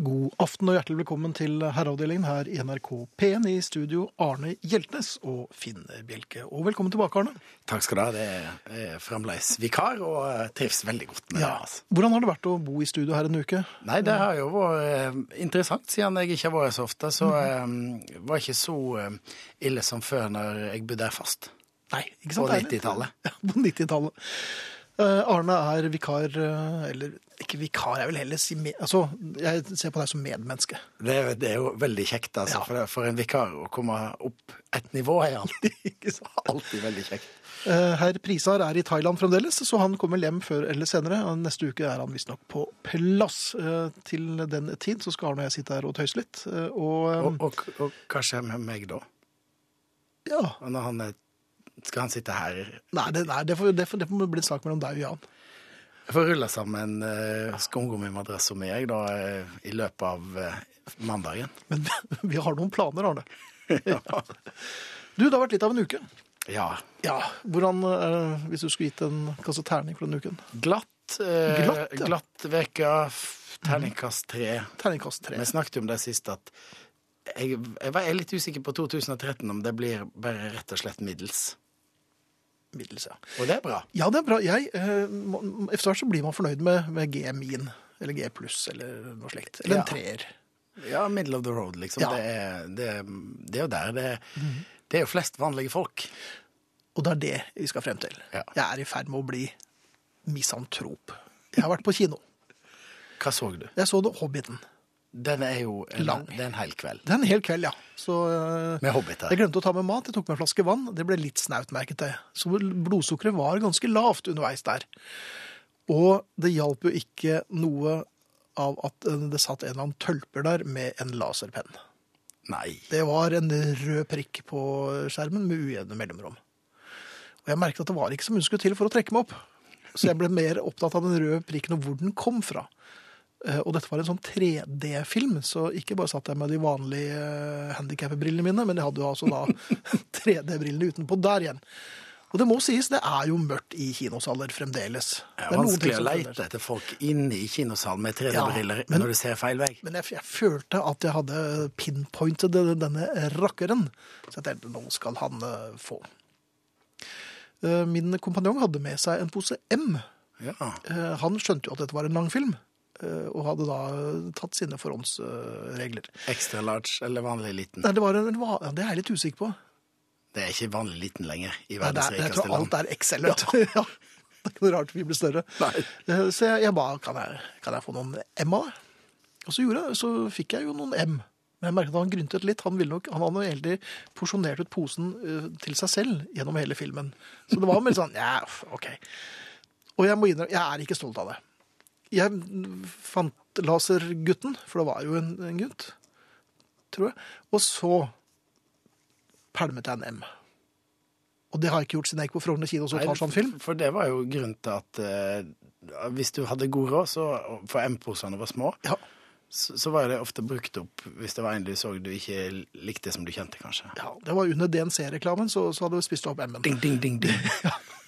God aften og hjertelig velkommen til herreavdelingen her i NRK P1 i studio Arne Hjeltnes og Finn Bjelke. Og velkommen tilbake, Arne. Takk skal du ha. Det er fremdeles vikar, og jeg trives veldig godt med det. altså. Hvordan har det vært å bo i studio her en uke? Nei, det har jo vært eh, interessant, siden jeg ikke har vært så ofte. Så det var ikke så eh, ille som før når jeg bodde her fast. Nei, ikke sant? På 90-tallet. Ja, på 90-tallet. Eh, Arne er vikar, eh, eller ikke vikar, jeg vil heller si med, altså, jeg ser på deg som medmenneske. Det, er- det er jo veldig kjekt, altså. Ja. For, for en vikar å komme opp et nivå er alltid, alltid veldig kjekt. Eh, Herr Prisar er i Thailand fremdeles, så han kommer hjem før eller senere. Neste uke er han visstnok på plass. Eh, Til den tid så skal Arne og jeg sitte her og tøyse litt. eh, Og, Og, og, og hva skjer med meg da? ja, når han er, skal han sitte her? nei, det, nei det, får, det, får, det får bli en sak mellom deg og Jan. Jeg får rulle sammen uh, skumgummimadrass med meg da, uh, i løpet av uh, mandagen. Men vi har noen planer, Arne. Du, det har vært litt av en uke. Ja, Ja, hvordan, uh, hvis du skulle gitt en kasse terning for denne uken? Glatt. Uh, Glatt, ja. glatt veka, terningkast tre. Terningkast tre. Vi snakket jo om det sist at jeg, jeg var litt usikker på 2013 om det blir bare rett og slett middels. Middels, ja. Og det er bra. Ja, det er bra. Jeg, eh, Etter hvert så blir man fornøyd med, med G min, eller G pluss, eller noe slikt. Eller en treer. Ja, middle of the road, liksom. Ja. Det, er, det, det er jo der. Det, det er jo flest vanlige folk. Og det er det vi skal frem til. Ja. Jeg er i ferd med å bli misantrop. Jeg har vært på kino. Hva så du? Jeg så The Hobbiten. Den er jo en, Lang. det er en hel kveld. Det er en hel kveld, ja. Så Med hobbiter. jeg glemte å ta med mat. Jeg tok med en flaske vann. Det ble litt snaut, merket jeg. Så blodsukkeret var ganske lavt underveis der. Og det hjalp jo ikke noe av at det satt en eller annen tølper der med en laserpenn. Nei. Det var en rød prikk på skjermen med ujevne mellomrom. Og jeg merket at det var ikke så mye som skulle til for å trekke meg opp. Så jeg ble mer opptatt av den røde prikken og hvor den kom fra. Eh, Og dette var en sånn 3D-film, så ikke bare satt jeg med de vanlige uh, handikapbrillene mine, men jeg hadde jo altså da 3D-brillene utenpå der igjen. Og det må sies, det er jo mørkt i kinosaler fremdeles. Det er noen ting vanskelig å leite etter folk inn i kinosalen med 3D-briller Ja, når du ser feil vei. Men jeg, jeg følte at jeg hadde pinpointet denne rakkeren. Så jeg tenkte, nå skal han eh, få. Eh, Min kompanjong hadde med seg en pose M. Ja. Eh, Han skjønte jo at dette var en lang film, eh, og hadde da tatt sine forhåndsregler. Ekstra large eller vanlig liten. Nei, det, var en, det er jeg litt usikker på. Det er ikke vanlig liten lenger i Nei, rikeste verdens er, jeg tror alt er XL. Ja. Det er ikke noe rart vi blir større. Nei. Eh, Så jeg, jeg ba kan jeg, kan jeg få noen M av det. Og så, gjorde jeg, så fikk jeg jo noen M. Men jeg merket at han gryntet litt. Han, ville nok, han hadde egentlig porsjonert ut posen eh, til seg selv gjennom hele filmen. Så det var mer sånn Ja, OK. Og jeg må innrømme, jeg er ikke stolt av det. Jeg fant lasergutten, for det var jo en, en gutt, tror jeg. Og så pælmet jeg en M. Og det har jeg ikke gjort siden jeg gikk på Frogner kino og så tar sånn film. For det var jo grunnen til at eh, hvis du hadde god råd, så, for M-posene var små, Ja, så, så var det ofte brukt opp hvis det var en du så du ikke likte som du kjente, kanskje. ja, det var under DNC-reklamen, så, så hadde du spist opp M-en. Ding, ding, ding, ding.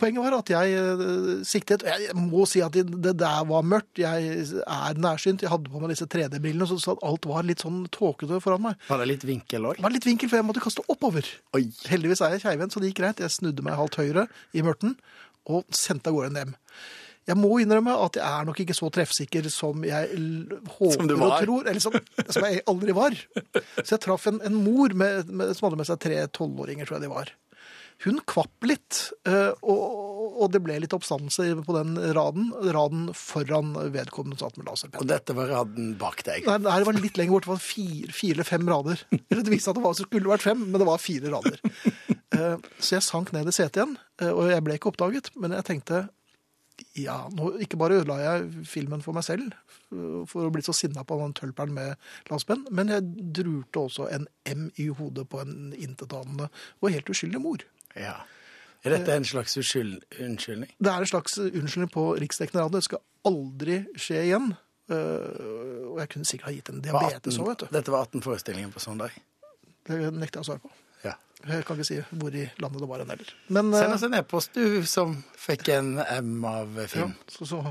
Poenget var at jeg siktet. Og Jeg må si at det, der var mørkt. Jeg er nærsynt. Jeg hadde på meg disse 3D-brillene, så, alt var litt sånn tåkete foran meg. Var det litt vinkel òg? Litt vinkel, for jeg måtte kaste oppover. Oi. Heldigvis er jeg keivhendt, så det gikk greit. Jeg snudde meg halvt høyre i mørten og sendte av gårde en M. Jeg må innrømme at jeg er nok ikke så treffsikker som jeg håper Som og tror, eller som, som jeg aldri var. Så jeg traff en, en mor med, med, som hadde med seg tre tolvåringer, tror jeg de var. Hun kvapp litt, eh, og, det ble litt oppstandelse på den raden. Raden foran vedkommende satt med laserpenn. Og dette var raden bak deg. Nei, det var litt lenger bort. Det var fire, fire eller fem rader. Det viste at det var, skulle vært fem, men det var fire rader. Eh, Så jeg sank ned i setet igjen, eh, og jeg ble ikke oppdaget. Men jeg tenkte ja, nå ikke bare ødela jeg filmen for meg selv for å bli så sinna på den tølperen med laserpenn, men jeg drurte også en M i hodet på en intetanende og helt uskyldig mor. Ja. Er dette en slags uskyld, unnskyldning? Det er en slags unnskyldning på riksdekkende radio. Det skal aldri skje igjen. Eh, Og jeg kunne sikkert ha gitt en diabetes 18 òg, vet du. Dette var 18 forestillinger på søndag. Det nekter jeg å svare på. Ja. Jeg kan ikke si hvor i landet det var en heller. Men Send eh, oss en e-post, du som fikk en M av ja, Finn. så, så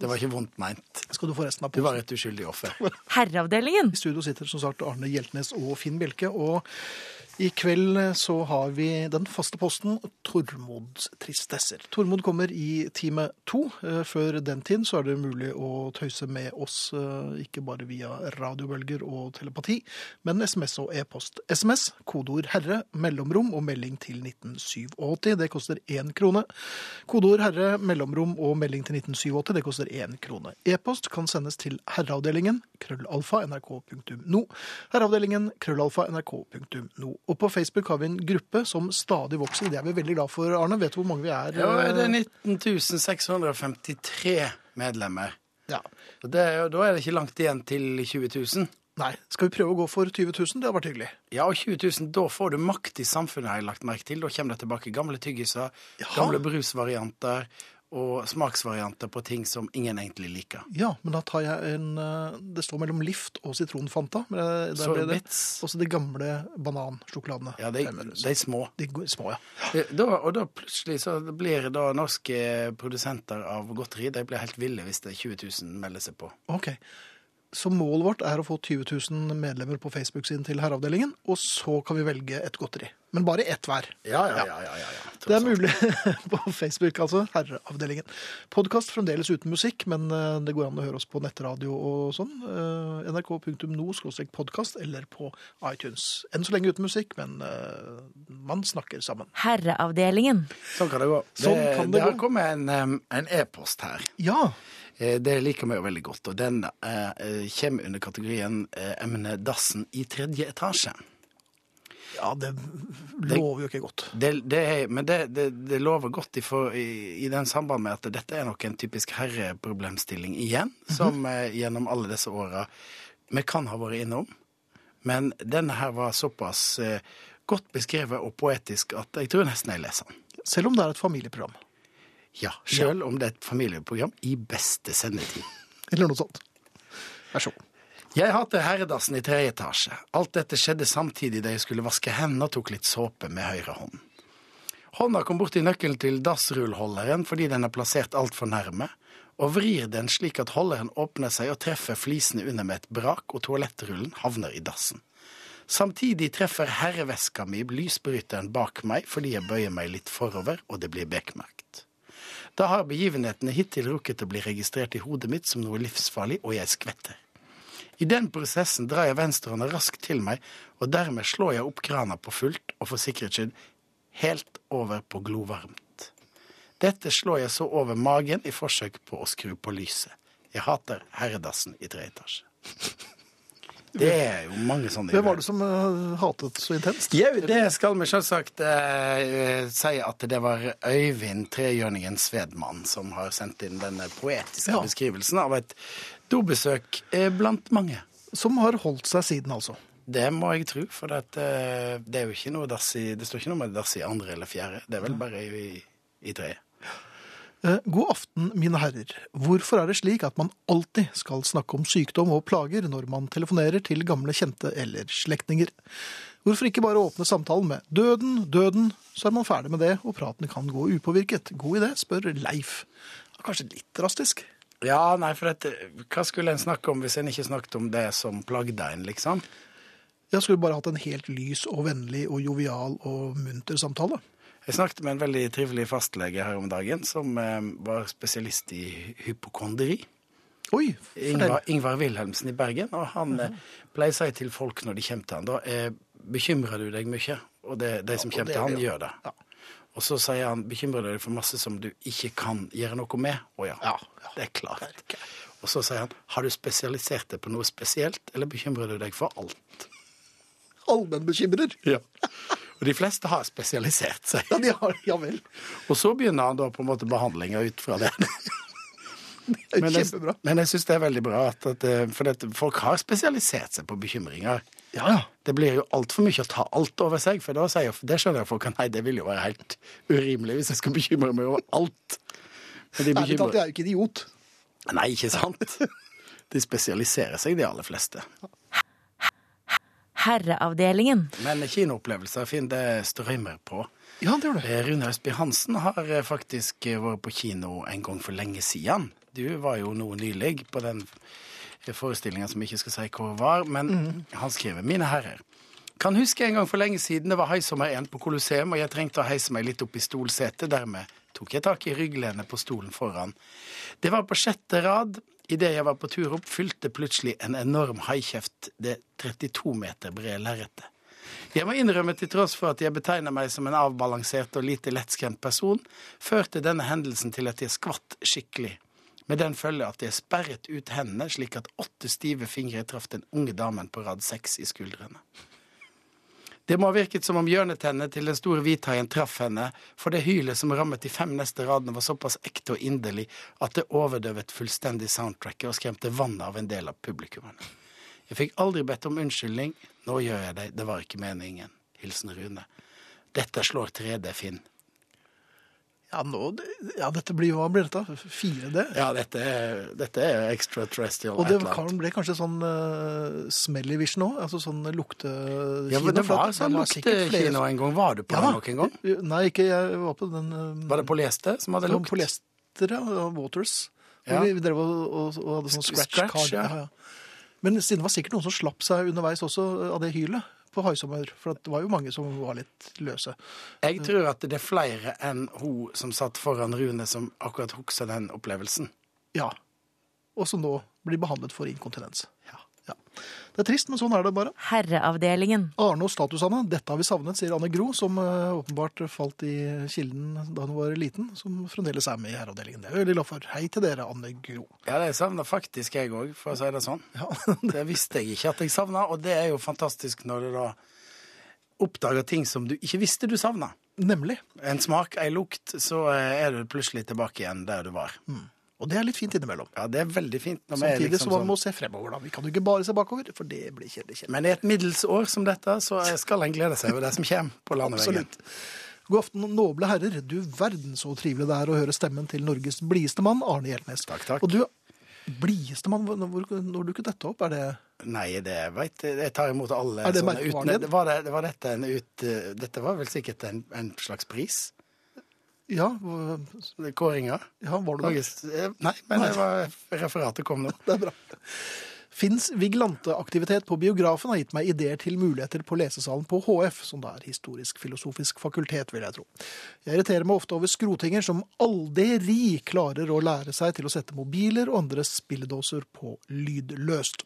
Det var ikke vondt meint. Skal du få resten av posten? Du var et uskyldig offer. Herreavdelingen. I studio sitter som sagt Arne Hjeltnes og Finn Bjelke, og i kveld så har vi den faste posten Tormods tristesser. Tormod kommer i time to. Eh, Før den tid så er det mulig å tøyse med oss, eh, ikke bare via radiobølger og telepati, men SMS og e-post. SMS, kodeord 'herre', mellomrom og melding til 1987. Det koster én krone. Kodeord 'herre', mellomrom og melding til 1987. Det koster én krone. E-post kan sendes til herreavdelingen, krøllalfa, nrk.no. Herreavdelingen, krøllalfa, nrk.no. Og på Facebook har vi en gruppe som stadig vokser. Det er vi veldig glad for, Arne. Vet du hvor mange vi er? Ja, det er eh, 19 653 medlemmer. ja. Det, da er det ikke langt igjen til 20 000. Nei, skal vi prøve å gå for 20 000? Det hadde vært hyggelig. Ja, og 20 000, da får du makt i samfunnet, har jeg lagt merke til. Da kommer det tilbake gamle tyggiser, ja. gamle brusvarianter og smaksvarianter på ting som ingen egentlig liker. Ja, men da tar jeg en eh, Det står mellom Lift og sitronfanta. Og eh. Også de gamle banansjokoladene. Ja, de, de små. De små, ja. Da, og da plutselig så blir da norske produsenter av godteri de blir helt ville hvis det er 20 000 melder seg på. Ok. Så målet vårt er å få 20 000 medlemmer på Facebook-siden til Herreavdelingen, og så kan vi velge et godteri. Men bare ett hver. Ja, ja, ja. ja, ja, ja. Det er mulig på Facebook, altså. Herreavdelingen. Podkast fremdeles uten musikk, men eh, det går an å høre oss på nettradio og sånn. Eh, nrk.no podkast eller på iTunes. Enn så lenge uten musikk, men eh, man snakker sammen. Herreavdelingen. Sånn kan det gå. Sånn det, kan det det har kommet en, e-post e-post her. Ja. Det liker vi jo veldig godt, og den eh, kommer under kategorien eh, emnet dassen i tredje etasje. Ja, det lover jo ikke godt. Det, det men det, det, lover godt i, for, i, i den samband med at dette er nok en typisk herreproblemstilling igjen, som eh, gjennom alle disse åra vi kan ha vært innom. Men denne her var såpass eh, godt beskrevet og poetisk at jeg tror nesten jeg leser den. Selv om det er et familieprogram. Ja, sjøl om det er et familieprogram i beste sendetid. Eller noe sånt. Vær så god. Jeg hater herredassen i tredje etasje. Alt dette skjedde samtidig da jeg skulle vaske hendene og tok litt såpe med høyre hånd. Hånda kom borti nøkkelen til dassrullholderen fordi den er plassert altfor nærme, og vrir den slik at holderen åpner seg og treffer flisene under med et brak, og toalettrullen havner i dassen. Samtidig treffer herreveska mi lysbryteren bak meg fordi jeg bøyer meg litt forover, og det blir bekmerkt. Da har begivenhetene hittil rukket å bli registrert i hodet mitt som noe livsfarlig, og jeg skvetter. I den prosessen drar jeg venstrehånda raskt til meg, og dermed slår jeg opp krana på fullt, og for sikkerhets skyld helt over på glovarmt. Dette slår jeg så over magen i forsøk på å skru på lyset. Jeg hater herredassen i tre etasje. Det er jo mange sånne Hvem var det som eh, hatet så intenst? Jau, det skal vi selvsagt eh, si at det var Øyvind Trehjørningen Svedmann som har sendt inn denne poetiske Ja. beskrivelsen av et eh, blant mange. Som har holdt seg siden, altså. Det må jeg tro, for det, eh, det er jo ikke noe dass i Det står ikke noe med dass i andre eller fjerde. Det er vel bare i, i tredje. Eh, God aften, mine herrer. Hvorfor er det slik at man alltid skal snakke om sykdom og plager når man telefonerer til gamle kjente eller slektninger? Hvorfor ikke bare åpne samtalen med 'døden, døden', så er man ferdig med det, og praten kan gå upåvirket? God idé, spør Leif. Kanskje litt drastisk? Ja, nei, for at, hva skulle en snakke om hvis en ikke snakket om det som plagde en, liksom? Jeg skulle bare hatt en helt lys og vennlig og jovial og munter samtale. Jeg snakket med en veldig trivelig fastlege her om dagen, som eh, var spesialist i hypokondri. Oi. Ingvar, Ingvar Wilhelmsen i Bergen, og han eh, pleier å si til folk når de kommer til han, da eh, bekymrer du deg mye, og det, de som ja, kommer til han, gjør gjør det. Ja. Og så sier han bekymrer deg for masse som du ikke kan gjøre noe med. Å ja, Ja, ja. det er klart. Og så sier han har du spesialisert deg på noe spesielt, eller bekymrer du deg for alt? Allmennbekymrer. Ja. Og de fleste har spesialisert seg. Ja, de har, ja vel. Og så begynner han da på en måte behandlinga ut fra det. Det er Men jeg, Kjempebra. men jeg syns det er veldig bra, at, at, eh, for dette, folk har spesialisert seg på bekymringer. Ja, ja. Det blir jo altfor mye å ta alt over seg, for da sier det skjønner jeg folk at nei, det vil jo være helt urimelig hvis jeg skal bekymre meg over alt. Men de Ærlig talt, bekymrer... jeg er jo ikke idiot. Nei, ikke sant? De spesialiserer seg, de aller fleste. Herreavdelingen. Men kinoopplevelser, Finn, det strømmer på. Ja, det gjør det. Eh, Rune Østby Hansen har eh, faktisk vært på kino en gang for lenge siden. Du var jo noe nylig på den forestillinga som jeg ikke skal si hvor var, men han skriver Mine herrer. Kan huske en gang for lenge siden det var høysommer 1 på Colosseum, og jeg trengte å heise meg litt opp i stolsetet. Dermed tok jeg tak i rygglenet på stolen foran. Det var på sjette rad. Idet jeg var på tur opp, fylte plutselig en enorm haikjeft det 32 meter brede lerretet. Jeg må innrømme til tross for at jeg betegner meg som en avbalansert og lite lettskremt person, førte denne hendelsen til at jeg skvatt skikkelig. Med den følge at jeg sperret ut hendene slik at åtte stive fingre traff den unge damen på rad seks i skuldrene. Det må ha virket som om hjørnetennene til den store hvithaien traff henne, for det hylet som rammet de fem neste radene var såpass ekte og inderlig at det overdøvet fullstendig soundtracket og skremte vannet av en del av publikummerne. Jeg fikk aldri bedt om unnskyldning. Nå gjør jeg det. Det var ikke meningen. Hilsen Rune. Dette slår 3D, Finn. Ja, nå, ja dette blir, hva blir dette? 4D? Ja, dette dette er extraterrestrial. Og det kan, ble kanskje sånn uh, smelly vision òg? Altså sånn luktekino? Ja, men det var sånn luktekino en gang. Var du på Ja den nok noen gang? Nei, ikke jeg var på den uh, Var det polyester som hadde lukt? Polyester, ja. Waters. Ja. Vi, drev og, og, og hadde sånn scratch, Scratch, card. ja. Men siden det var sikkert noen som slapp seg underveis også av det hylet på haisommer. For det var jo mange som var litt løse. Jeg tror at det er flere enn hun som satt foran Rune, som akkurat husker den opplevelsen. Ja. Og som nå blir behandlet for inkontinens. Ja. Ja. Det er trist, men sånn er det bare. Herreavdelingen. Arne og statusene, dette har vi savnet, sier Anne Gro, som eh, åpenbart falt i kilden da hun var liten, som fremdeles er med i herreavdelingen. Det er jeg veldig glad for. Hei til dere, Anne Gro. Ja, det savner faktisk jeg òg, for å si det sånn. Ja. Det visste jeg ikke at jeg savna, og det er jo fantastisk når du da oppdager ting som du ikke visste du savna. Nemlig. En smak, ei lukt, så eh, er du plutselig tilbake igjen der du var. Og det er litt fint innimellom. Ja, det er veldig fint. Når Samtidig liksom så man sånn. må se fremover, da. Vi kan jo ikke bare se bakover, for det blir kjedelig. kjedelig. Men i et middels år som dette, så skal en glede seg over det som kommer på landeveien. Absolutt. God aften, noble herrer. Du verden så trivelig det er å høre stemmen til Norges blideste mann, Arne Hjeltnes. Takk, takk. Og du, blideste mann, hvor, hvor, når dukket dette opp? Er det Nei, det veit jeg. Jeg tar imot alle Er det sånne merkevarer? uten- Var, det, var dette en ut... Dette var vel sikkert en, en slags pris? Ja, hvor- Kåringa? ja var du det? Eh, nei, men det var referatet kom nå. Det er bra. Finns viglanteaktivitet på biografen har gitt meg ideer til muligheter på lesesalen på HF, som da er historisk-filosofisk fakultet, vil jeg tro. Jeg irriterer meg ofte over skrotinger som aldri klarer å lære seg til å sette mobiler og andre spilledåser på lydløst.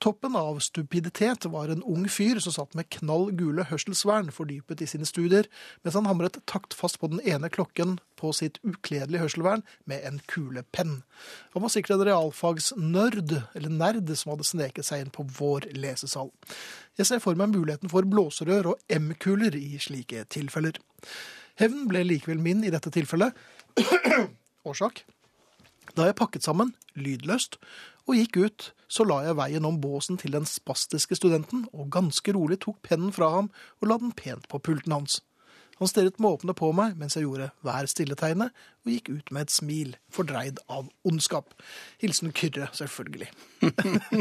Toppen av stupiditet var en ung fyr som satt med knall gule hørselsvern fordypet i sine studier, mens han hamret taktfast på den ene klokken på sitt ukledelige hørselvern med en kulepenn. Han var sikkert en realfagsnerd, eller nerd, som hadde sneket seg inn på vår lesesal. Jeg ser for meg muligheten for blåserør og M-kuler i slike tilfeller. Hevn ble likevel min i dette tilfellet. Årsak? Da jeg pakket sammen, lydløst, og gikk ut, så la jeg veien om båsen til den spastiske studenten, og ganske rolig tok pennen fra ham og la den pent på pulten hans. Han stirret måpende på meg mens jeg gjorde hver stilletegnet, og gikk ut med et smil, fordreid av ondskap. Hilsen Kyrre, selvfølgelig.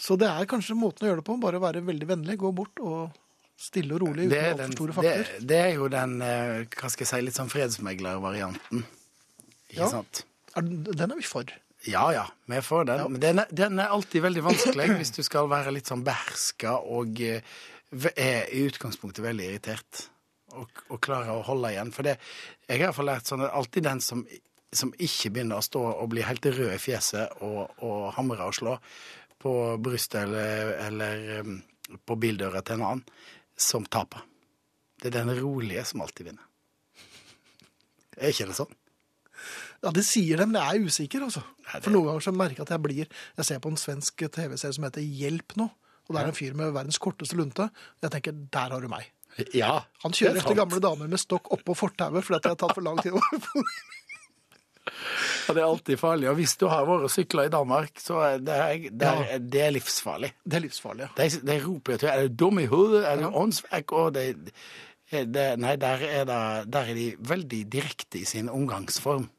så det er kanskje måten å gjøre det på, bare være veldig vennlig, gå bort og stille og rolig uten Det altfor den, store det, fakter. det er jo den eh, hva skal jeg si, litt sånn fredsmeglervarianten. Ikke Ja. sant? Er den er vi for. Ja ja, vi får den. Men den er, den er alltid veldig vanskelig hvis du skal være litt sånn beherska og eh, er i utgangspunktet veldig irritert. Og, og klare å holde igjen. For det, jeg har iallfall lært sånn at alltid den som, som ikke begynner å stå og bli helt rød i fjeset og, og hamre og slå på brystet eller, eller um, på bildøra til en annen, som taper. Det er den rolige som alltid vinner. Er ikke det sånn? Ja, det sier dem, men jeg er usikker, altså. Nei, det- For noen ganger så merker jeg at jeg blir Jeg ser på en svensk TV-serie som heter Hjelp nå. Og det er en fyr med verdens korteste lunte. Jeg tenker, der har du meg. Ja. Han kjører er etter gamle damer med stokk oppå fortauet fordi at det har tatt for lang tid. Og det er alltid farlig. Og hvis du har vært og sykla i Danmark, så er det, det, er, det er livsfarlig. Det er livsfarlig. ja. De, de roper til Er du dum i hodet? Er du åndsvekk? Og det, det, nei, der er, der er de veldig direkte i sin omgangsform, Ja.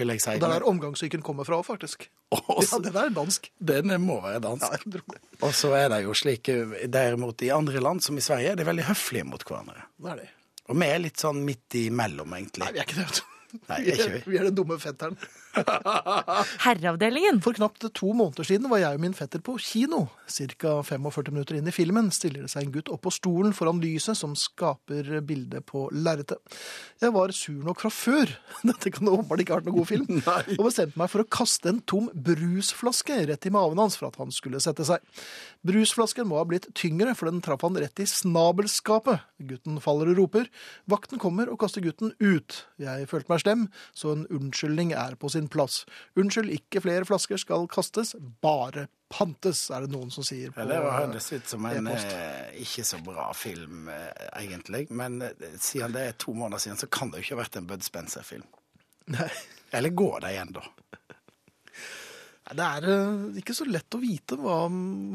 Vil jeg si. Og det er der omgangssyken kommer fra, faktisk. Også, Ja, Den er dansk. Den må være dansk. Ja. Og så er det jo slik derimot i andre land, som i Sverige, er de veldig høflige mot hverandre. Det er det. Og vi er litt sånn midt imellom, egentlig. Nei, vi er ikke det. Nei, er ikke vi. vi er den dumme fetteren. Herreavdelingen. For knapt to måneder siden var jeg og min fetter på kino. Cirka 45 minutter inn i filmen stiller det seg en gutt opp på stolen foran lyset som skaper bildet på lerretet. Jeg var sur nok fra før, dette kan åpenbart ikke ha vært noen god film, og bestemte meg for å kaste en tom brusflaske rett i maven hans for at han skulle sette seg. Brusflasken må ha blitt tyngre, for den traff han rett i snabelskapet. Gutten faller og roper. Vakten kommer og kaster gutten ut. Jeg følte meg slem, så en unnskyldning er på sin plass. Unnskyld, ikke flere flasker skal kastes, bare pantes, er det noen som sier på Ja, det hørtes ut som en eh, ikke så bra film, eh, egentlig. Men eh, siden det er to måneder siden, så kan det jo ikke ha vært en Bud Spencer-film. Nei. Eller går det igjen, da? Det er ikke så lett å vite hva,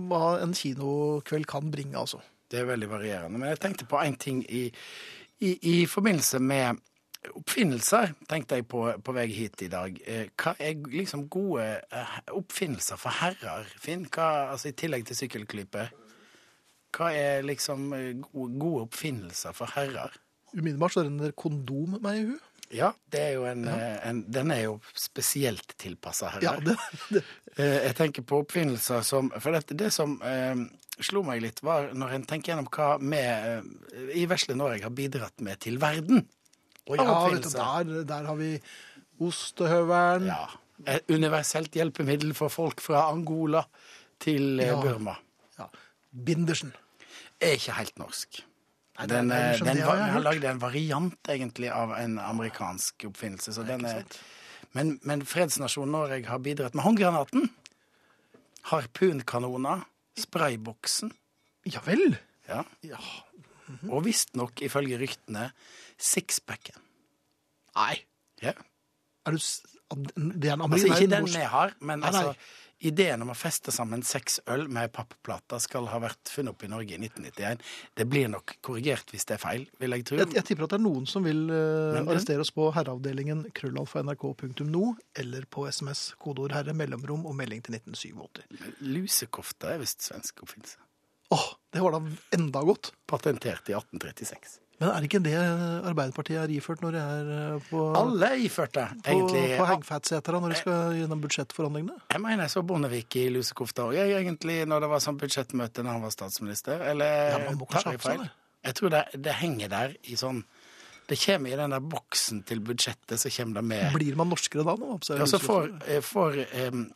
hva en kinokveld kan bringe, altså. Det er veldig varierende. Men jeg tenkte på en ting i, i, i forbindelse med oppfinnelser, tenkte jeg på på vei hit i dag. Eh, Hva er liksom gode eh, oppfinnelser for herrer, Finn? Hva, altså I tillegg til sykkelklype. Hva er liksom eh, gode, oppfinnelser for herrer? Umiddelbart så renner kondom meg i hu. Ja, det er jo en, ja. en Den er jo spesielt tilpassa herrer. Ja, det, det, Jeg tenker på oppfinnelser som For det, det som eh, slo meg litt, var når en tenker gjennom hva vi i vesle Norge har bidratt med til verden. Og ja, vet du, der, der har vi ostehøvelen. Ja. Et universelt hjelpemiddel for folk fra Angola til eh, Ja. Burma. Ja. Bindersen. Er ikke helt norsk. Nei, Den, eh, liksom den har jeg vi har lagd en variant egentlig av en amerikansk oppfinnelse. Så den er, men, men fredsnasjonen Norge har bidratt med håndgranaten. Harpunkanoner. Sprayboksen. Ja vel. Ja. Ja. Og visstnok, ifølge ryktene, sixpacken. Nei. Ja. Er du, det er en Altså ikke den vi har, men Nei, nei. altså ideen om å feste sammen seks øl med pappplate skal ha vært funnet opp i Norge i 1991. Det blir nok korrigert hvis det er feil, vil jeg tro. Jeg, jeg tipper at det er noen som vil uh, arrestere oss på herreavdelingen krøllalfa.nrk.no eller på SMS kodeord herre mellomrom og melding til 1987. Lusekofte er visst svensk oppfinnelse. Åh, det var da enda godt. Patentert i 1836. Men er ikke det Arbeiderpartiet er iført når de er eh, på, Alle er iført det, egentlig. på Hegfettsetera når de skal gjennom budsjettforhandlingene? Jeg mener jeg så Bondevik i lusekofta òg, egentlig, når det var sånn budsjettmøte når han var statsminister. Eller Ja, man må tar jeg på feil? det. Jeg tror det, det henger der i sånn Det kommer i den der boksen til budsjettet, så kommer det med. Blir man norskere da? Nå, Ja, så får, eh, får em,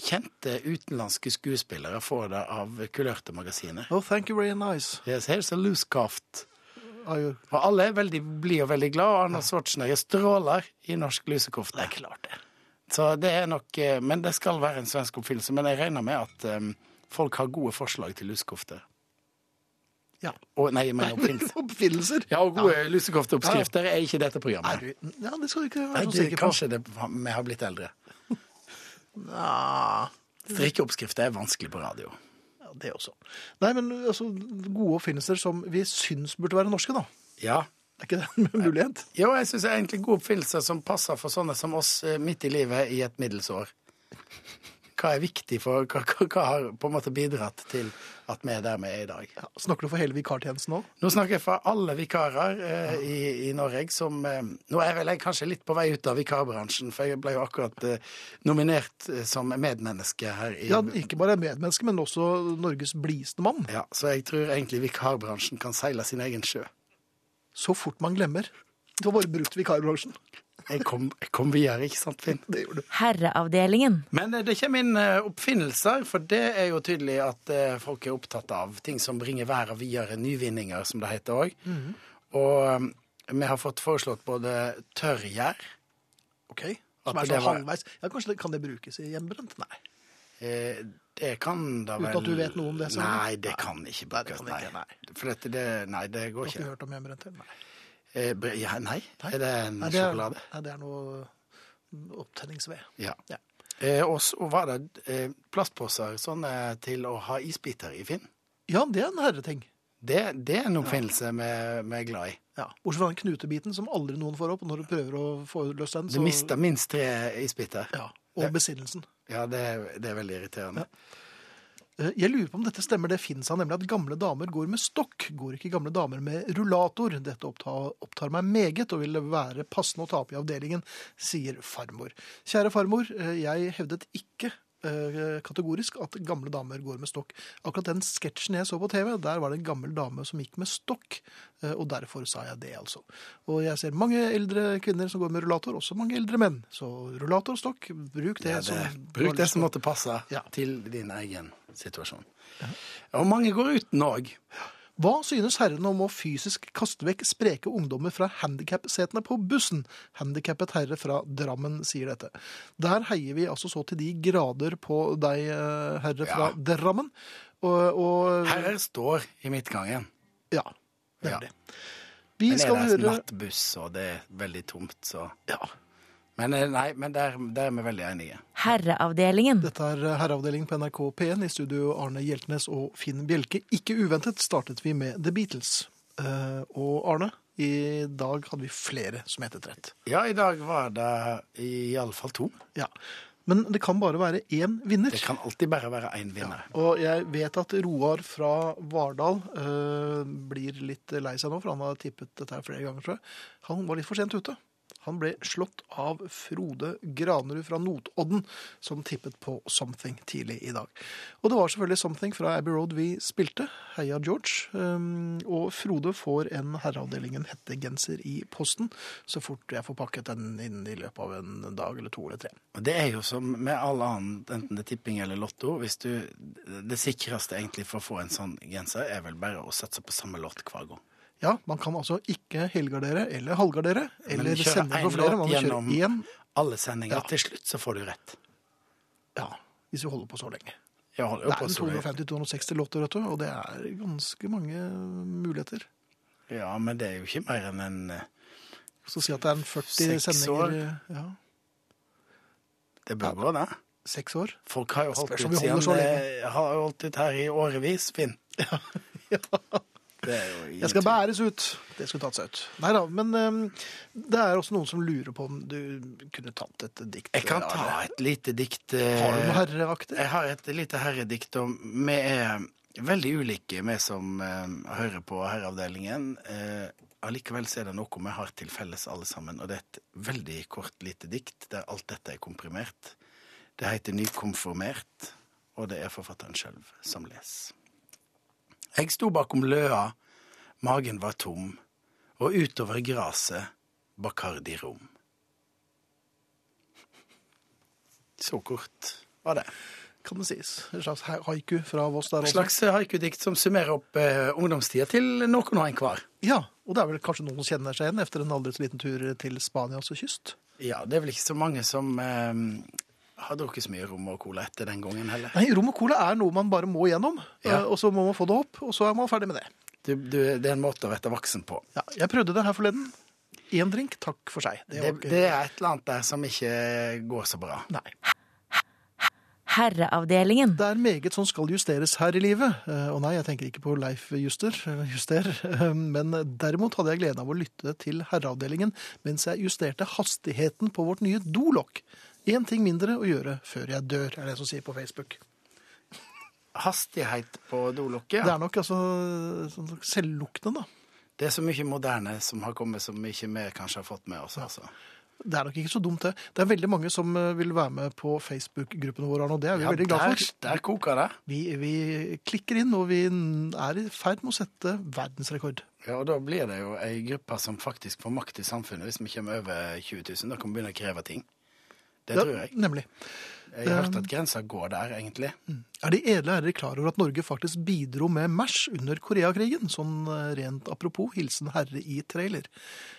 kjente utenlandske skuespillere får det av kulørte magasiner. Oh, thank you very nice. Yes, here's a loose coft. You- Og alle er veldig, blir jo veldig glad, og Arnold Schwarzenegger stråler i norsk lusekofte. Det er klart det. Så det er nok eh, Men det skal være en svensk oppfyllelse. Men jeg regner med at um, folk har gode forslag til lusekofte. Ja. Og, nei, men oppfinnelser. Oppfinnelser. Ja, og gode lusekofteoppskrifter er ikke dette Er programmet. du, ja, det skal du ikke være så det, sikker på. kanskje det, vi har blitt eldre. Ja, Strikkeoppskrifter er vanskelig på radio. ja, det også. Nei, men altså, gode oppfinnelser som vi syns burde være norske, da. Ja, Er ikke det en mulighet? Jo, jeg syns egentlig gode oppfinnelser som passer for sånne som oss eh, midt i livet i et middelsår. Hva er viktig for Hva, hva, har på en måte bidratt til at vi er der vi er i dag? Ja, snakker du for hele vikartjenesten nå? Nå snakker jeg for alle vikarer eh, i, i Norge som eh, Nå er vel jeg kanskje litt på vei ut av vikarbransjen, for jeg ble jo akkurat eh, nominert eh, som medmenneske her i Ja, Ikke bare medmenneske, men også Norges blideste mann. Ja, Så jeg tror egentlig vikarbransjen kan seile sin egen sjø. Så fort man glemmer. Du har bare brukt vikarbransjen. Jeg kom, jeg kom videre, ikke sant, Finn? Det gjorde du. Herreavdelingen. Men eh, det kommer inn eh, oppfinnelser, for det er jo tydelig at eh, folk er opptatt av ting som bringer verden videre, nyvinninger, som det heter òg. Og eh, vi har fått foreslått både tørrgjær Ok. Som er sånn var- halvveis. Ja, kanskje det, Kan det brukes i hjemmebrent? Nei. eh, Det kan da vel Uten at du vet noe om det, Sånn. Nei, det kan ikke Nei, det brukes. kan ikke, nei. For dette, det, nei, det går ikke. Har ikke hørt om hjemmebrent? Nei. Eh, ja, nei. Er det en Nei, det er, sjokolade? Nei, det er noe opptenningsved. Ja. Ja. Eh, og så var det eh, plastposer sånne til å ha isbiter i, Finn. Ja, det er en herreting. Det, det er en oppfinnelse vi ja. er glad i. Ja. Bortsett fra den knutebiten som aldri noen får opp. Og når du prøver å få løst den, Du mister minst tre isbiter. Ja, Og besinnelsen. Ja, det, det er veldig irriterende. Eh, Jeg lurer på om dette stemmer. Det finnes han nemlig at gamle damer går med stokk. Går ikke gamle damer med rullator? Dette opptar, opptar meg meget og vil være passende å ta opp i avdelingen, sier farmor. Kjære farmor, eh, jeg hevdet ikke eh, kategorisk at gamle damer går med stokk. Akkurat den sketsjen jeg så på TV, der var det en gammel dame som gikk med stokk, eh, og derfor sa jeg det, altså. Og jeg ser mange eldre kvinner som går med rullator, også mange eldre menn. Så rullator og stokk, bruk det, Ja, det, som bruk det som måtte passe Ja. til din egen situasjon. Og mange går uten òg. Hva synes herrene om å fysisk kaste vekk spreke ungdommer fra handikapsetene på bussen? Handikappet herre fra Drammen sier dette. Der heier vi altså så til de grader på deg, eh, herre fra Ja. Drammen. Og, og Herrer står i midtgangen. Ja, Ja. det. Vi Men skal er det høre nattbuss, og det er veldig tomt, så Ja, Men eh, nei, men der, der er vi veldig enige. Herreavdelingen. dette er Herreavdelingen på NRK P1 i studio Arne Hjeltnes og Finn Bjelke. Ikke uventet startet vi med The Beatles. Eh, og Arne, i dag hadde vi flere som het rett. Ja, i dag var det iallfall to. Ja. Men det kan bare være én vinner. Det kan alltid bare være én vinner. Og jeg vet at Roar fra Vardal eh, blir litt lei seg nå, for han har tippet dette her flere ganger, tror jeg. Han var litt for sent ute. Han ble slått av Frode Granerud fra Notodden, som tippet på Something tidlig i dag. Og det var selvfølgelig Something fra Abbey Road vi spilte. Heia George. Um, og Frode får en Herreavdelingen hettegenser i posten så fort jeg får pakket den inn i løpet av en dag eller to eller tre. Det er jo som med all annet, enten det er tipping eller lotto hvis du, Det sikreste egentlig for å få en sånn genser, er vel bare å satse på samme lott hver gang. Ja, man kan altså ikke helgardere eller halvgardere, eller sende på flere. Man kjører gjennom- én, Alle sendinger. Ja. Til slutt så får du rett. ja, hvis vi holder på så lenge. Det er så lenge. 250-260 låter, vet du, og det er ganske mange muligheter. Ja, men det er jo ikke mer enn en eh, Så si at det er en 40 Seks sendinger Ja, Det bør gå, det. seks år. Folk har jo holdt ut siden det har holdt ut her i årevis, Finn. Ja, ja. Jeg skal bæres ut. Det skulle tatt seg ut. Nei da, men um, det er også noen som lurer på om du kunne tatt et dikt. Jeg kan ta et lite dikt. eh, Har du noe herreaktig? Jeg har et lite herredikt, og vi er veldig ulike, vi som uh, hører på Herreavdelingen. Uh, allikevel så er det noe vi har til felles alle sammen, og det er et veldig kort, lite dikt der alt dette er komprimert. Det heter Nykonformert, og det er forfatteren sjøl som leser. Jeg sto bakom løa, magen var tom, og utover graset Bacardi rom. Så kort var det. Kan det sies. En slags haiku fra Voss der Et også. slags haikudikt som summerer opp eh, ungdomstida til noen og enhver. Ja, og det er vel kanskje noen som kjenner seg igjen etter en aldri så liten tur til Spanias kyst? Ja, det er vel ikke så mange som eh, har drukket så mye rom og cola etter den gangen heller. Nei, rom og cola er noe man bare må gjennom, Ja. eh, og så må man få det opp, og så er man ferdig med det. Du, du, det er en måte å være voksen på. Ja, jeg prøvde det her forleden. Én drink, takk for seg. Det Det, det er et eller annet der som ikke går så bra. Nei. Herreavdelingen. Det er meget som skal justeres her i livet. Eh, Og nei, jeg tenker ikke på Leif Juster, eh, Juster. Men derimot hadde jeg gleden av å lytte til herreavdelingen mens jeg justerte hastigheten på vårt nye dolokk. Én ting mindre å gjøre før jeg dør, er det som sier på Facebook. Hastighet på dolokket. Det er nok altså sånn selvluktende, da. Det er så mye moderne som har kommet som ikke vi kanskje har fått med oss. Altså. Det er nok ikke så dumt, det. Det er veldig mange som eh, vil være med på Facebook-gruppene våre, og det er vi Ja, veldig glad der, for. der koker det. Vi, vi klikker inn, og vi er i ferd med å sette verdensrekord. Ja, og da blir det jo ei gruppe som faktisk får makt i samfunnet hvis vi kommer over 20 000. Da kan vi begynne å kreve ting. Det tror jeg. Nemlig. Jeg har hørt at grensa går der, egentlig. Er de edle herrer klar over at Norge faktisk bidro med MERS under Koreakrigen? Sånn eh, rent apropos, hilsen herre i trailer.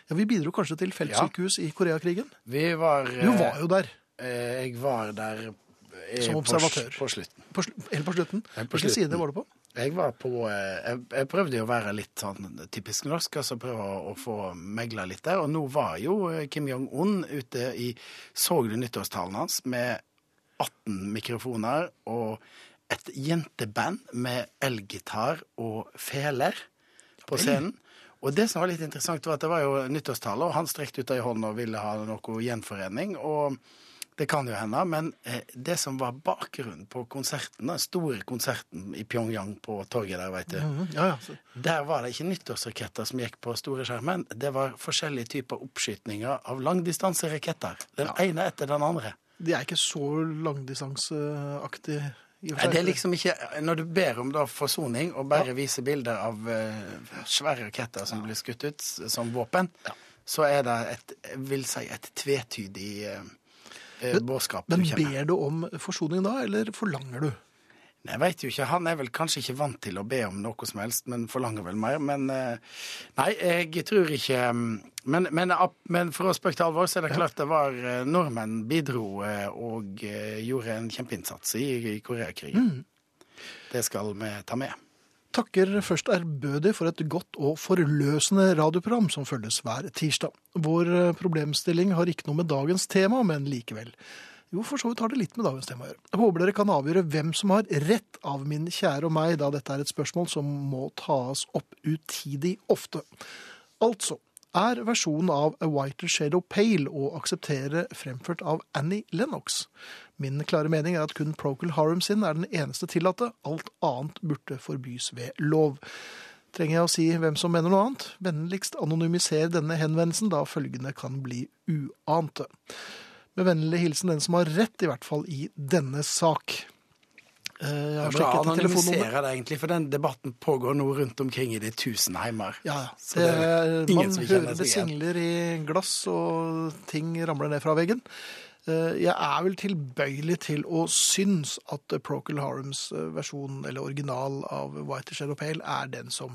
Ja, Vi bidro kanskje til feltsykehus i Koreakrigen? Vi var Du var jo der, eh, Jeg var der eh, Som observatør. på slutten. på, helt på slutten. Helt på Hvilken side var du på? Jeg var på eh, jeg, jeg prøvde jo å være litt sånn typisk norsk, altså prøve å, å få megla litt der. Og nå var jo eh, Kim Jong-un ute i Så du nyttårstalen hans med 18 mikrofoner og et jenteband med elgitar og feler på scenen. Og det som var litt interessant, var at det var jo nyttårstale, og han strekte ut ei hånd og ville ha noe gjenforening. Og Det kan jo hende, men eh, det som var bakgrunnen på konserten, den store konserten i Pyongyang på torget der, veit du, mm, Ja, ja. Der var det ikke nyttårsraketter som gikk på store skjermen. Det var forskjellige typer oppskytninger av langdistanseraketter. Den ene etter den andre. de er ikke så for Nei, det er liksom ikke Når du ber om da forsoning og bare viser bilder av uh, svære raketter som blir skutt ut som våpen, så er det et, vil si, et tvetydig eh, eh, men, Men ber du om forsoning da, eller forlanger du? Nei, Jeg veit jo ikke. Han er vel kanskje ikke vant til å be om noe som helst, men forlanger vel mer. Men eh, nei, jeg tror ikke mm, Men, men, men for å spøke til alvor, så er det klart det var eh, Nordmenn bidro og gjorde en kjempeinnsats i, i Koreakrigen. Det skal vi ta med. Takker først ærbødig for et godt og forløsende radioprogram som følges hver tirsdag. Vår eh, problemstilling har ikke noe med dagens tema, men likevel. Jo, for så vidt har det litt med dagens tema å gjøre. Jeg håper dere kan avgjøre hvem som har rett av min kjære og meg, da dette er et spørsmål som må tas opp utidig ofte. Altså, er versjonen av A Whiter Shadow Pale å akseptere fremført av Annie Lennox? Min klare mening er at kun Procol Harum sin er den eneste tillatte. Alt annet burde forbys ved lov. Trenger jeg å si hvem som mener noe annet? Vennligst anonymiser denne henvendelsen, da følgende kan bli uante. Med vennlig hilsen den som har rett, i hvert fall i denne sak. Eh, Jeg har er bra å telefonnummer. det, egentlig, for den debatten pågår nå rundt omkring i de tusen heimer. Ja. Det er Det, ingen man som hører det singler i glass, og ting ramler ned fra veggen. Eh, Jeg er vel tilbøyelig til å synes at Procol Harums eh, versjon, eller original, av White Shadow Pale er den som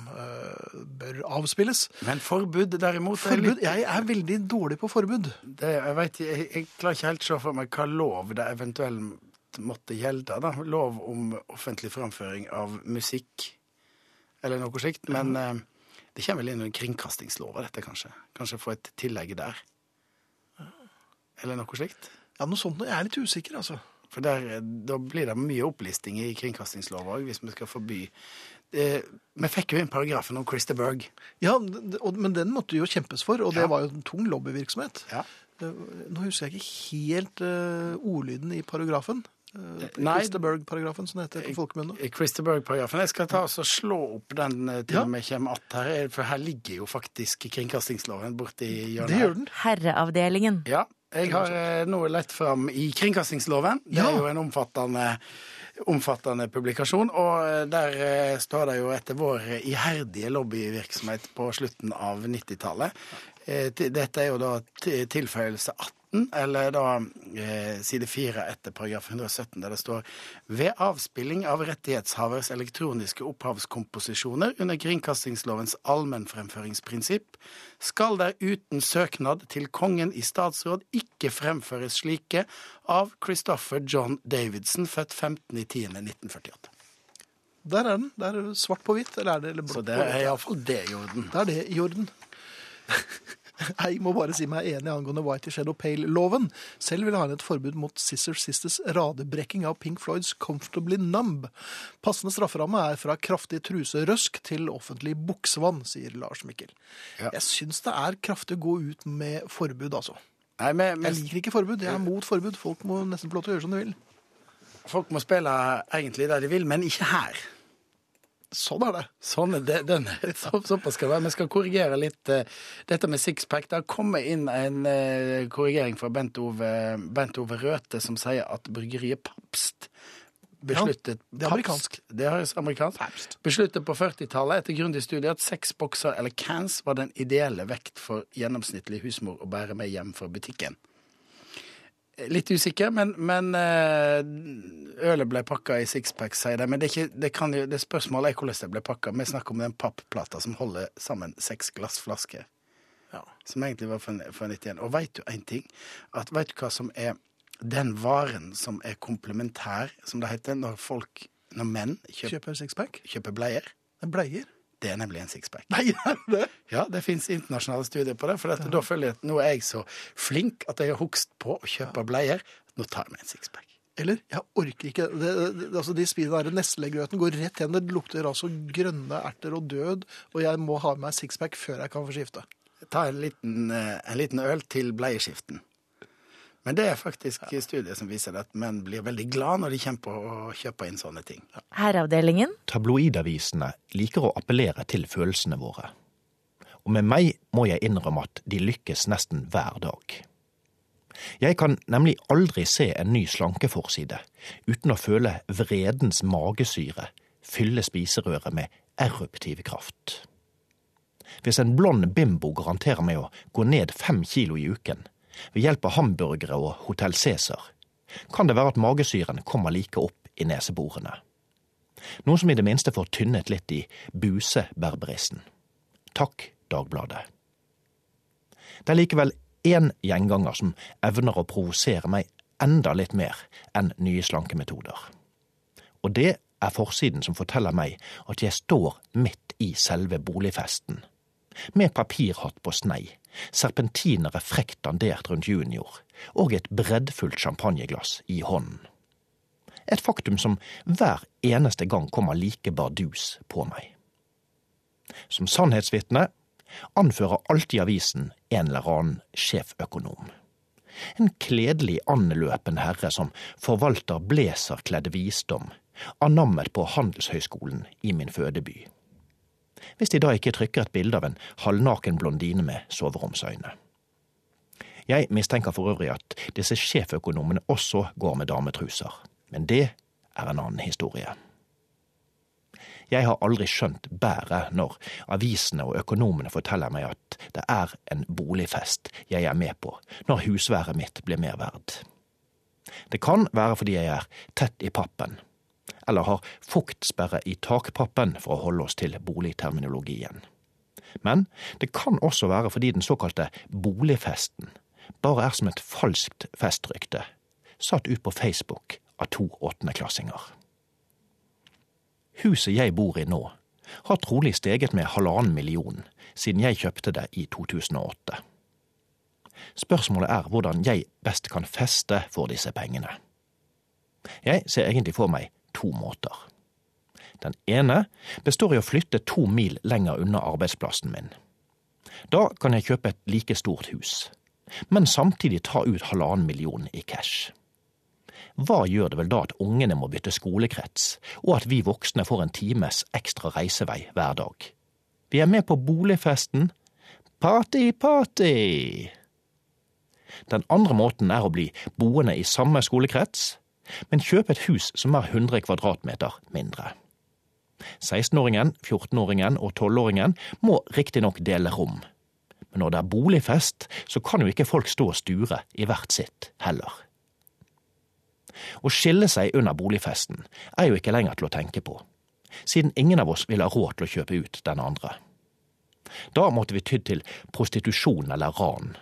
bør avspilles. Men forbud, derimot er Forbud, litt- Jeg er veldig dårlig på forbud. Det, jeg, vet, jeg, jeg klarer ikke helt å se for meg hva lov det eventuelt måtte gjelde. Da. Lov om offentlig framføring av musikk, eller noe slikt. Men eh, det kommer vel inn under kringkastingslova, dette kanskje. Kanskje få et tillegg der. Eller noe slikt. Ja, noe sånt. Jeg er litt usikker, altså. For der, eh, da blir det mye opplisting i kringkastingslova òg, hvis vi skal forby eh, Vi fikk jo inn paragrafen om Christer Berg. Ja, Men den måtte jo kjempes for, og det Ja. var jo en tung lobbyvirksomhet. Ja. Nå husker jeg ikke helt ordlyden i paragrafen. Uh, Nei. Christer-Berg-paragrafen, som det heter på folkemunne. I Christer Berg-paragrafen. Jeg skal ta og slå opp den eh, til Ja. med kommer att her, for her ligger jo faktisk kringkastingsloven borti hjørnet. Det gjør den. Herreavdelingen. Ja. Jeg har noe lett fram i kringkastingsloven. Det er jo en omfattende, omfattende publikasjon, og eh, der eh, står det jo etter vår iherdige lobbyvirksomhet på slutten av 90-tallet. Eh, Dette er jo da tilføyelse 18, eller da eh, side 4 etter paragraf 117, der det står ved avspilling av rettighetshavers elektroniske opphavskomposisjoner under kringkastingslovens allmennfremføringsprinsipp skal der uten søknad til kongen i statsråd ikke fremføres slike av Christopher John Davidson, født 15.10.1948. Der er den. Det er svart på hvitt, eller er det eller blått Så det er iallfall det i orden. Det er det i orden. Jeg må bare si meg enig angående White Shadow Pale-loven. Selv vil jeg ha inn et forbud mot Sister Sisters radebrekking av Pink Floyds Comfortably Numb. Passende strafferamme er fra kraftig truserøsk til offentlig buksevann, sier Lars Mikkel. Ja. Jeg syns det er kraftig å gå ut med forbud, altså. Nei, men, Jeg liker ikke forbud, jeg er mot forbud. Folk må nesten få lov til å gjøre som de vil. folk må spille egentlig det de vil, men ikke her. Sånn er det. Sånn er det, den, så, såpass skal det være. Vi skal korrigere litt eh, dette med sixpack. Det har kommet inn en eh, korrigering fra Bent Ove, Bent Ove Røthe som sier at bryggeriet Papst besluttet det er amerikansk. Papst, det er amerikansk. Besluttet på 40-tallet etter grundig studie at seks bokser eller cans var den ideelle vekt for gjennomsnittlig husmor å bære med hjem fra butikken. Litt usikker, men, men eh, ølet ble pakka i sixpack, sier de. Men det, er ikke, det, kan jo, det spørsmålet er hvordan det ble pakka. Vi snakker om den pappplata som holder sammen seks glassflasker. Ja. Som egentlig var for, for 91. Og veit du en ting? At Veit du hva som er den varen som er komplementær, som det heter, når folk, når menn kjøper, Kjøper sixpack. kjøper bleier? Bleier. Det er nemlig en sixpack. Nei, det? Ja, det fins internasjonale studier på det. For dette, da føler jeg at nå er jeg så flink at jeg har hugst på å kjøpe bleier. Nå tar jeg meg en sixpack. Eller, jeg orker ikke. Det, det, altså de spiser der neslegrøten går rett igjen. Det lukter altså grønne erter og død, og jeg må ha med meg sixpack før jeg kan få skifte. Ta en liten, eh, en liten øl til bleieskiften. Men det er faktisk studier som viser at menn blir veldig glad når de kommer på å kjøpe inn sånne ting. Herreavdelingen. Tabloidavisene liker å appellere til følelsene våre. Og med meg må jeg innrømme at de lykkes nesten hver dag. Jeg kan nemlig aldri se en ny slankeforside uten å føle vredens magesyre fylle spiserøret med eruptiv kraft. Hvis en blond bimbo garanterer meg å gå ned fem kilo i uken ved hjelp av hamburgere og Hotell Cæsar, kan det være at magesyren kommer like opp i neseborene. Noe som i det minste får tynnet litt i buseberberisten. Takk, Dagbladet. Det er likevel én gjenganger som evner å provosere meg enda litt mer enn nye slankemetoder. Og det er forsiden som forteller meg at jeg står midt i selve boligfesten. Med papirhatt på snei, serpentinere frekt dandert rundt junior og et breddfullt champagneglass i hånden. Et faktum som hver eneste gang kommer like bardus på meg. Som sannhetsvitne anfører alltid avisen en eller annen sjeføkonom. En kledelig anløpen herre som forvalter blazerkledd visdom, anammet på Handelshøyskolen i min fødeby. Hvis de da ikke trykker et bilde av en halvnaken blondine med soveromsøyne. Jeg mistenker for øvrig at disse sjeføkonomene også går med dametruser, men det er en annen historie. Jeg har aldri skjønt bæret når avisene og økonomene forteller meg at det er en boligfest jeg er med på når husværet mitt blir mer verd. Det kan være fordi jeg er tett i pappen, eller har fuktsperre i takpappen for å holde oss til boligterminologien. Men det kan også være fordi den såkalte boligfesten bare er som et falskt festrykte, satt ut på Facebook av to åttendeklassinger. Huset jeg bor i nå, har trolig steget med halvannen million siden jeg kjøpte det i 2008. Spørsmålet er hvordan jeg best kan feste for disse pengene. Jeg ser egentlig for meg to måter. Den ene består i å flytte to mil lenger unna arbeidsplassen min. Da kan jeg kjøpe et like stort hus, men samtidig ta ut halvannen million i cash. Hva gjør det vel da at ungene må bytte skolekrets, og at vi voksne får en times ekstra reisevei hver dag? Vi er med på boligfesten. Party, party! Den andre måten er å bli boende i samme skolekrets, men kjøp et hus som er 100 kvadratmeter mindre. 16-åringen, 14-åringen og 12-åringen må riktignok dele rom, men når det er boligfest, så kan jo ikke folk stå og sture i hvert sitt heller. Å skille seg under boligfesten er jo ikke lenger til å tenke på, siden ingen av oss vil ha råd til å kjøpe ut den andre. Da måtte vi tydd til prostitusjon eller ran,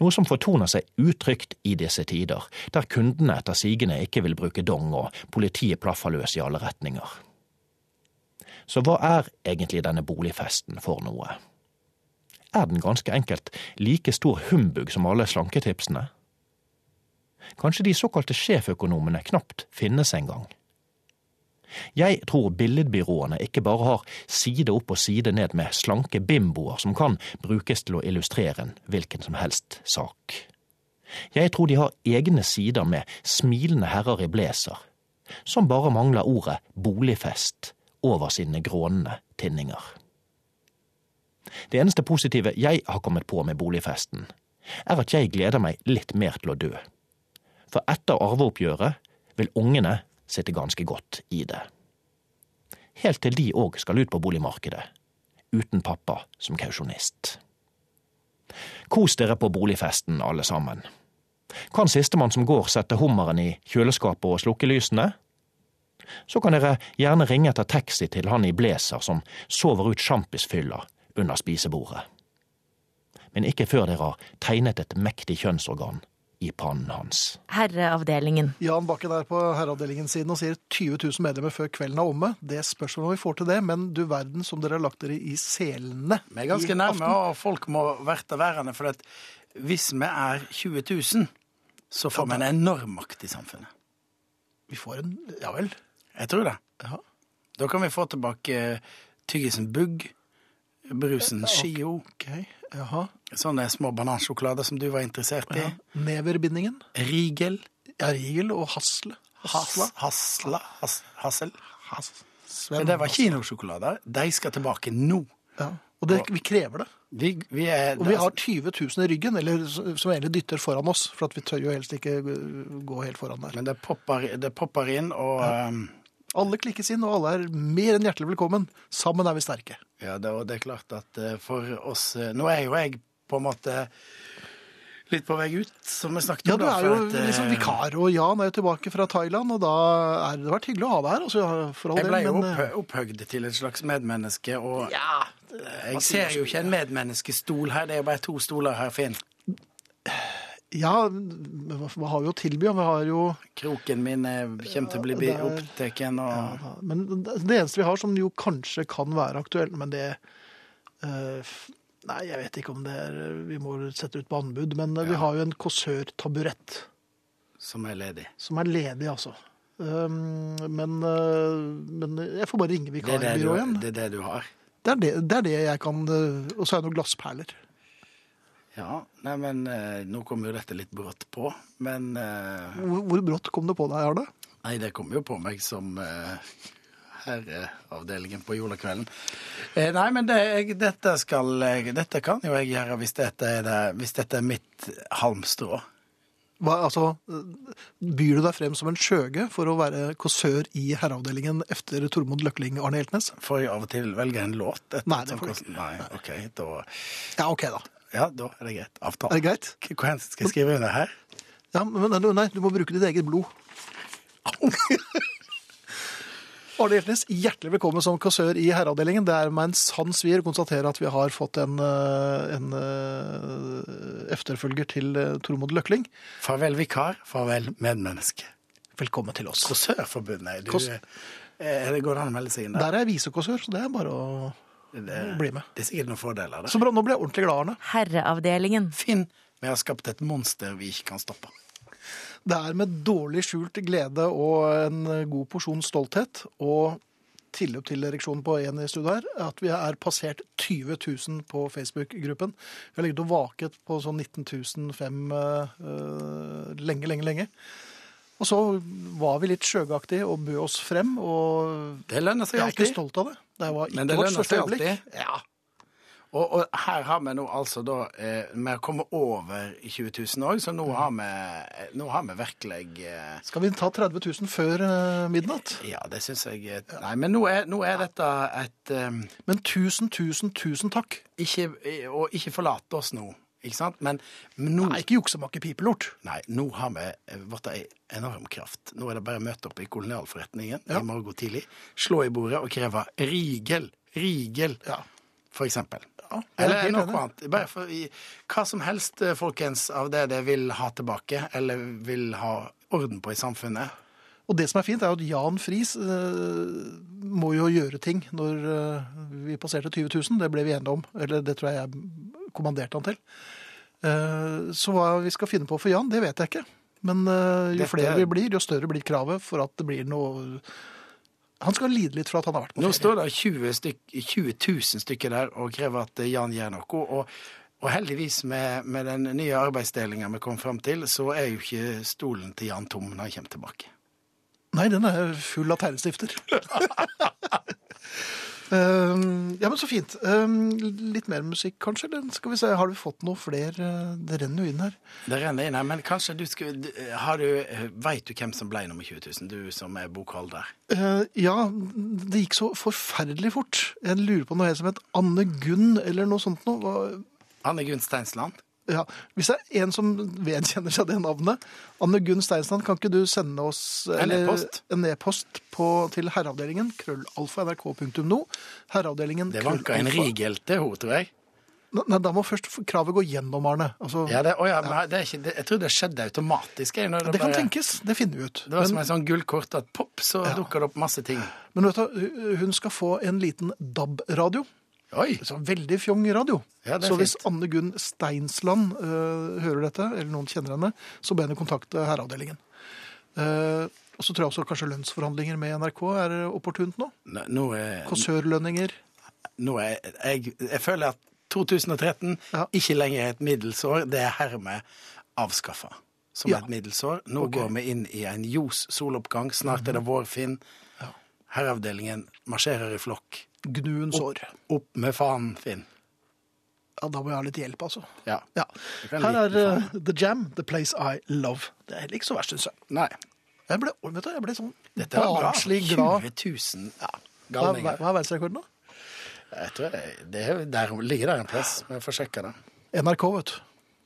noe som fortoner seg utrygt i disse tider, der kundene etter sigende ikke vil bruke dong og politiet plaffer løs i alle retninger. Så hva er egentlig denne boligfesten for noe? Er den ganske enkelt like stor humbug som alle slanketipsene? Kanskje de såkalte sjeføkonomene knapt finnes engang? Jeg tror billedbyråene ikke bare har side opp og side ned med slanke bimboer som kan brukes til å illustrere en hvilken som helst sak. Jeg tror de har egne sider med smilende herrer i blazer, som bare mangler ordet boligfest over sine grånende tinninger. Det eneste positive jeg har kommet på med boligfesten, er at jeg gleder meg litt mer til å dø. For etter arveoppgjøret vil ungene sitter ganske godt i det. Helt til de òg skal ut på boligmarkedet, uten pappa som kausjonist. Kos dere på boligfesten, alle sammen. Kan sistemann som går sette hummeren i kjøleskapet og slukke lysene? Så kan dere gjerne ringe etter taxi til han i blazer som sover ut sjampisfylla under spisebordet. Men ikke før dere har tegnet et mektig kjønnsorgan i pannen hans. Herreavdelingen. Jan Bakken er på herreavdelingens siden og sier 20 000 medlemmer før kvelden er omme. Det spørs om vi får til det, men du verden som dere har lagt dere i selene. Vi er ganske nærme, og folk må verte værende. For at hvis vi er 20 000, så får vi en enorm makt i samfunnet. Vi får en Ja vel. Jeg tror det. Ja. Da kan vi få tilbake tyggisen Bugg, brusen Skio. Ok. Jaha. Sånne små banansjokolader som du var interessert i. Ja. Neverbindingen. Rigel. Ja, Rigel og Hasle. Hasla. Hasla. Has, hassel. Has, Men det var kinosjokolader. De skal tilbake nå. Ja. Og det, vi krever det. Vi, vi er Og vi har 20 000 i ryggen, eller som egentlig dytter foran oss, for at vi tør jo helst ikke gå helt foran der. Men det popper, det popper inn, og ja. Alle klikkes inn, og alle er mer enn hjertelig velkommen. Sammen er vi sterke. Ja, det, det er klart at eh, for oss eh, Nå er jo jeg på en måte litt på vei ut, som vi snakket om. Ja, du er jo at, eh, liksom vikar, og Jan er jo tilbake fra Thailand, og da er det vært hyggelig å ha deg her, altså, for all Jeg ble jo men... opphøgd til et slags medmenneske, og Ja, jeg ser jo ikke en medmenneskestol her, det er jo bare to stoler her, Finn. Ja, hva har vi å tilby? Vi har jo... Kroken min eh, kommer til å bli ja, er- opptatt, og Ja, Men det eneste vi har som jo kanskje kan være aktuelt, men det eh, Nei, jeg vet ikke om det er Vi må sette ut på anbud, men ja. vi har jo en kåsørtaburett som er ledig. som er ledig, altså. Um, men, eh, men jeg får bare ringe vikarbyrået igjen. det er det du har. Det er det, det er det jeg kan eh, Og så har jeg noen glassperler. Ja, nei, men eh, nå kom jo dette litt brått på, men eh, Hvor, hvor brått kom det på deg, Arne? Nei, det kom jo på meg som eh, herreavdelingen på julekvelden. Eh, nei, men det, jeg, dette skal jeg Dette kan jo jeg gjøre hvis dette er, det, hvis dette er mitt halmstrå. Hva, altså, byr du deg frem som en skjøge for å være kåsør i herreavdelingen etter Tormod Løkling Arne Hjeltnes? Får jeg av og til velge en låt? etter Nei, det får du ikke. Nei, OK, da Ja, OK, da. Ja, da er det greit. Avtale. Er det greit? Hva skal jeg skrive under her? Ja, men nei, du må bruke ditt eget blod. Arne Hjeltnes, hjertelig velkommen som kassør i herreavdelingen. Det er meg en sann svir å konstatere at vi har fått en, eh, en eh, efterfølger til eh, Tormod Løkling. Farvel vikar, farvel medmenneske. Velkommen til oss. Kåsørforbundet. Du, Er det går an å melde seg inn der. Der er jeg visekassør, så det er bare å Det, bli med. det er sikkert noen fordeler der. Så bra, nå ble jeg ordentlig glad, Arne. Herreavdelingen. Finn, vi har skapt et monster vi ikke kan stoppe. Det er med dårlig skjult glede og en god porsjon stolthet og tilløp til ereksjon på en i studio her, at vi er passert 20 000 på Facebook-gruppen. Vi har ligget og vaket på sånn 19 500 uh, lenge, lenge, lenge. Og så var vi litt sjøgaktige og bød oss frem, og Det lønner seg alltid. jeg er ikke stolt av det. Det var Men ikke det vårt største øyeblikk. Ja. Og, og her har vi nå altså da eh, Vi har kommet over i 20 000 òg, så nå har vi, nå har vi virkelig eh, Skal vi ta 30 000 før eh, midnatt? Ja, det syns jeg eh, Nei, men nå er, nå er dette et eh, Men tusen, tusen, tusen takk. ikke, Og ikke forlate oss nå, ikke sant? Men, men nå Nei, ikke juksemakke pipelort. Nei, nå har vi blitt fått ei enorm kraft. Nå er det bare å møte opp i kolonialforretningen Ja. i morgen tidlig, slå i bordet og kreve rigel, rigel, Ja. for eksempel. Ja, er Eller noe det. annet. Bare for i, hva som helst, eh, folkens, av det dere vil ha tilbake, eller vil ha orden på i samfunnet. Og det som er fint, er at Jan Friis eh, må jo gjøre ting når eh, vi passerte 20 000. Det ble vi enige om. Eller det tror jeg jeg kommanderte han til. Eh, så hva vi skal finne på for Jan, det vet jeg ikke. Men eh, jo Dette- flere vi blir, jo større blir kravet for at det blir noe Han skal lide litt for at han har vært på ferie. Nå står det 20, stykk, 20 000 stykker der og krever at eh, Jan gjør noe. Og, og heldigvis med, med den nye arbeidsdelinga vi kom fram til, så er jo ikke stolen til Jan tom når han kommer tilbake. Nei, den er full av tegnestifter. Um, ja, men så fint. Uh, litt mer musikk, kanskje? Eller skal vi se, Har du fått noe flere? Det renner jo inn her. Det renner inn her, men kanskje du skulle har du, Veit du hvem som ble nummer 20 000, du som er bokholder? Uh, ja, det gikk så forferdelig fort. Jeg lurer på noe som het Anne Gunn, eller noe sånt noe. Anne Gunn Steinsland? Ja, hvis det er en som vedkjenner seg det navnet, Anne Gunn Steinsland, kan ikke du sende oss En e-post. på- til herreavdelingen, krøllalfa.nrk.no. Herreavdelingen, Det vanka en rigelte, rigel til henne, tror jeg. Nei, da må først kravet gå gjennom, Arne. Altså, Ja, det, oh ja, ja. det er ikke, det, jeg tror det skjedde automatisk. Jeg, når det kan bare- tenkes, det finner vi ut. Det var som en sånn gullkort at pop, så Ja. dukker det opp masse ting. men vet du, hun skal få en liten DAB-radio. Oi! Så veldig fjong radio. Ja, er så hvis. Anne Gunn Steinsland uh, hører dette, eller noen kjenner henne, så be henne kontakte herreavdelingen. Uh, og så tror jeg også kanskje lønnsforhandlinger med NRK er opportunt nå. Nå- Nå er, Kåsørlønninger. nå er jeg, jeg føler at 2013 Ja. ikke lenger et middelsår. Det er hermed avskaffa som Ja. et middelsår. Nå okay. går vi inn i en ljos soloppgang. Snart er det vårfinn. Ja. Herreavdelingen marsjerer i flokk. Gnuens sår. Opp med faen, Finn. Ja, da må jeg ha litt hjelp, altså. Ja. Ja. Her er eh, The Jam, The Place I Love. Det er heller ikke så verst, syns jeg. Nei. Jeg ble, vet du, jeg ble sånn Dette er bra. 20 000 Hva, hva, galninger. hva er verdensrekorden, da? Jeg tror jeg, det er, der ligger det en plass. Vi får sjekke det. NRK, vet du.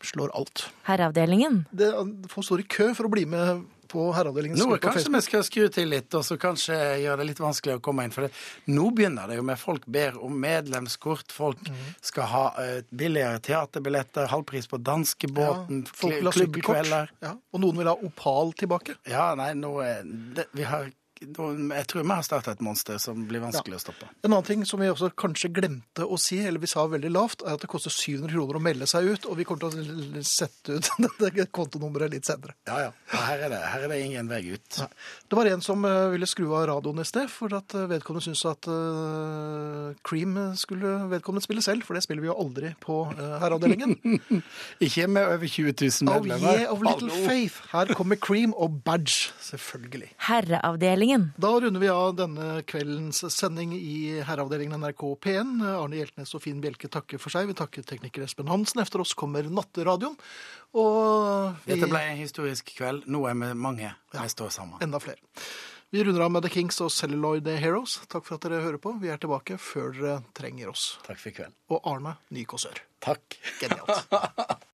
Slår alt. Herreavdelingen. Det, folk står i kø for å bli med på Herreavdelingen. Nå kanskje vi skal skru til litt, og så kanskje gjøre det litt vanskelig å komme inn. For det, nå begynner det jo med folk ber om medlemskort, folk mm. skal ha eh, billigere teaterbilletter, halvpris på danskebåten, ja, klubbkvelder. Ja, og noen vil ha Opal tilbake. Ja, nei, nå det, vi har, Jeg tror vi har starta et monster som blir vanskelig å stoppe. En annen ting som vi også kanskje glemte å si, eller vi sa veldig lavt, er at det koster 700 kroner å melde seg ut, og vi kommer til å sette ut dette kontonummeret litt senere. Ja, ja. ja her, er det, her er det ingen vei ut. Nei. Det var en som eh, ville skru av radioen i sted, for at eh, vedkommende syntes at uh, Cream skulle vedkommende spille selv, for det spiller vi jo aldri på uh, herreavdelingen. Ikke med over 20 000 medlemmer. Oh yeah, of little Hallo. faith. Her kommer Cream og Badge, selvfølgelig. Herreavdelingen. Da runder vi av denne kveldens sending i herreavdelingen NRK P1. Arne Hjeltnes og Finn Bjelke takker for seg. Vi takker tekniker Espen Hansen. Efter oss kommer Natteradioen. Og vi Dette ble en historisk kveld. Nå er vi mange. Vi står sammen. enda flere. Vi runder av med The Kings og Celluloid Heroes. Takk for at dere hører på. Vi er tilbake før dere trenger oss. Takk for i kveld. Og Arne Nykåsør. Takk. Genialt.